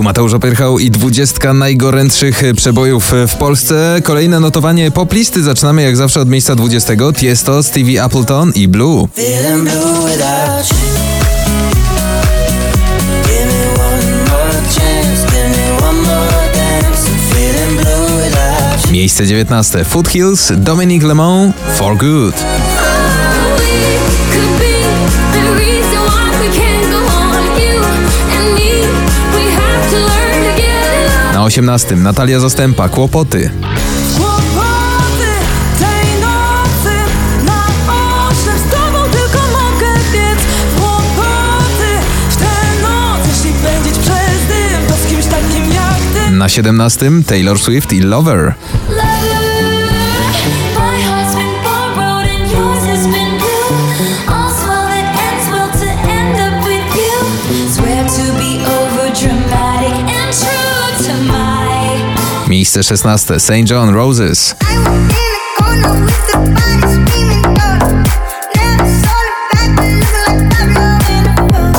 Tu Mateusz Opyrchał i dwudziestka najgorętszych przebojów w Polsce. Kolejne notowanie poplisty. Zaczynamy jak zawsze od miejsca 20. Tiesto, Stevie Appleton i Blue. Feeling blue without you. Give me one Na 18. Natalia Zastępa, Kłopoty. Kłopoty tej nocy na oczach z tobą tylko mogę biec Kłopoty w tę noc Jeśli pędzić przez dym to z kimś takim jak ty Na 17. Taylor Swift i Lover. Miejsce 16. St. John Roses.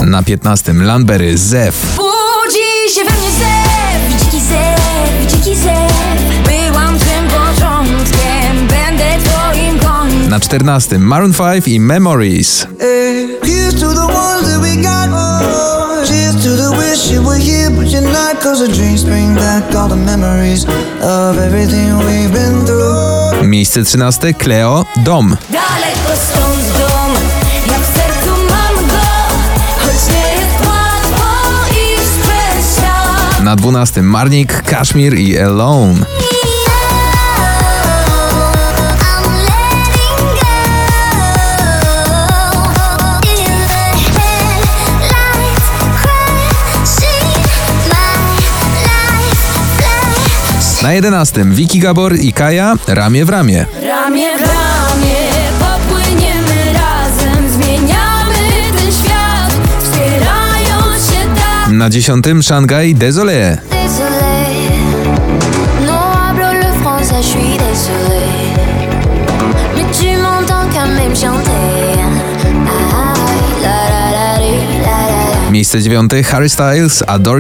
Na 15. Landberry, Zew. Budzi się we mnie zew, dziki zew, dziki zew Byłam tym początkiem, będę twoim końcem Na 14. Maroon 5 i Memories. Here's Oh, cheers to the wish you were here, but you're not. Cause the dreams bring back all the memories of everything we've been through. Miejsce 13. Cleo, Dom. Daleko stąd dom, ja w sercu mam go Choć nie jest łatwo iść Na 12. Marnik, Kashmir i Alone. Na 11. Vicky Gabor i Kaja, Ramię w ramię. Ramię w ramię popłyniemy razem Zmieniamy ten świat, wspierając się tak Na 10. Szangaj, Désolé. Désolé, non hablo le français,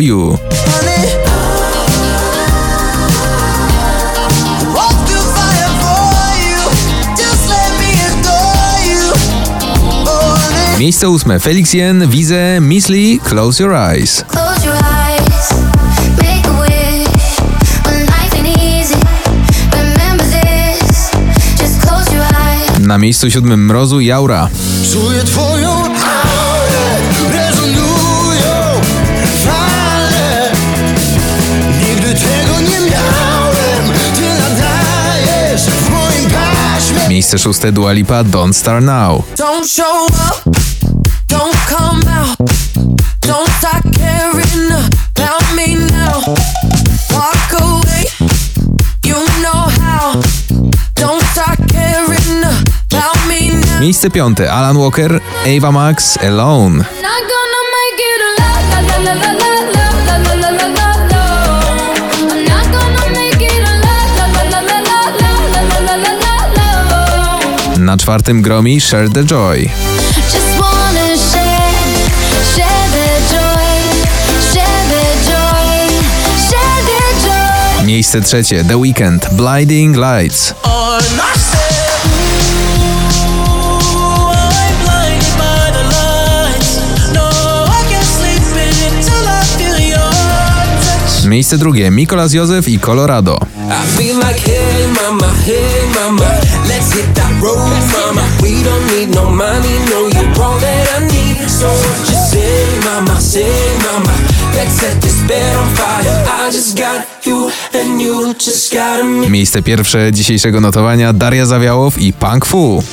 je Miejsce 8. Felix Jen, Wize, Miss Lee, Close Your Eyes. Close your eyes, make a wish. When life ain't easy, remember this. Just close your eyes. Na miejscu 7. Mrozu, Jaura. Czuję twoją aurę, rezonują fale. Nigdy tego nie miałem, ty nadajesz w moim paśmie. Miejsce 6. Dua Lipa, Don't Start Now. Don't show up, don't come out Don't start caring about me now Walk away, you know how Don't start caring about me now Miejsce 5. Alan Walker, Ava Max, Alone. Not gonna make it la la Miejsce trzecie The Weekend Blinding Lights. Miejsce drugie Mikolas Józef i Colorado. Miejsce pierwsze dzisiejszego notowania. Daria Zawiałow i Punk Fu.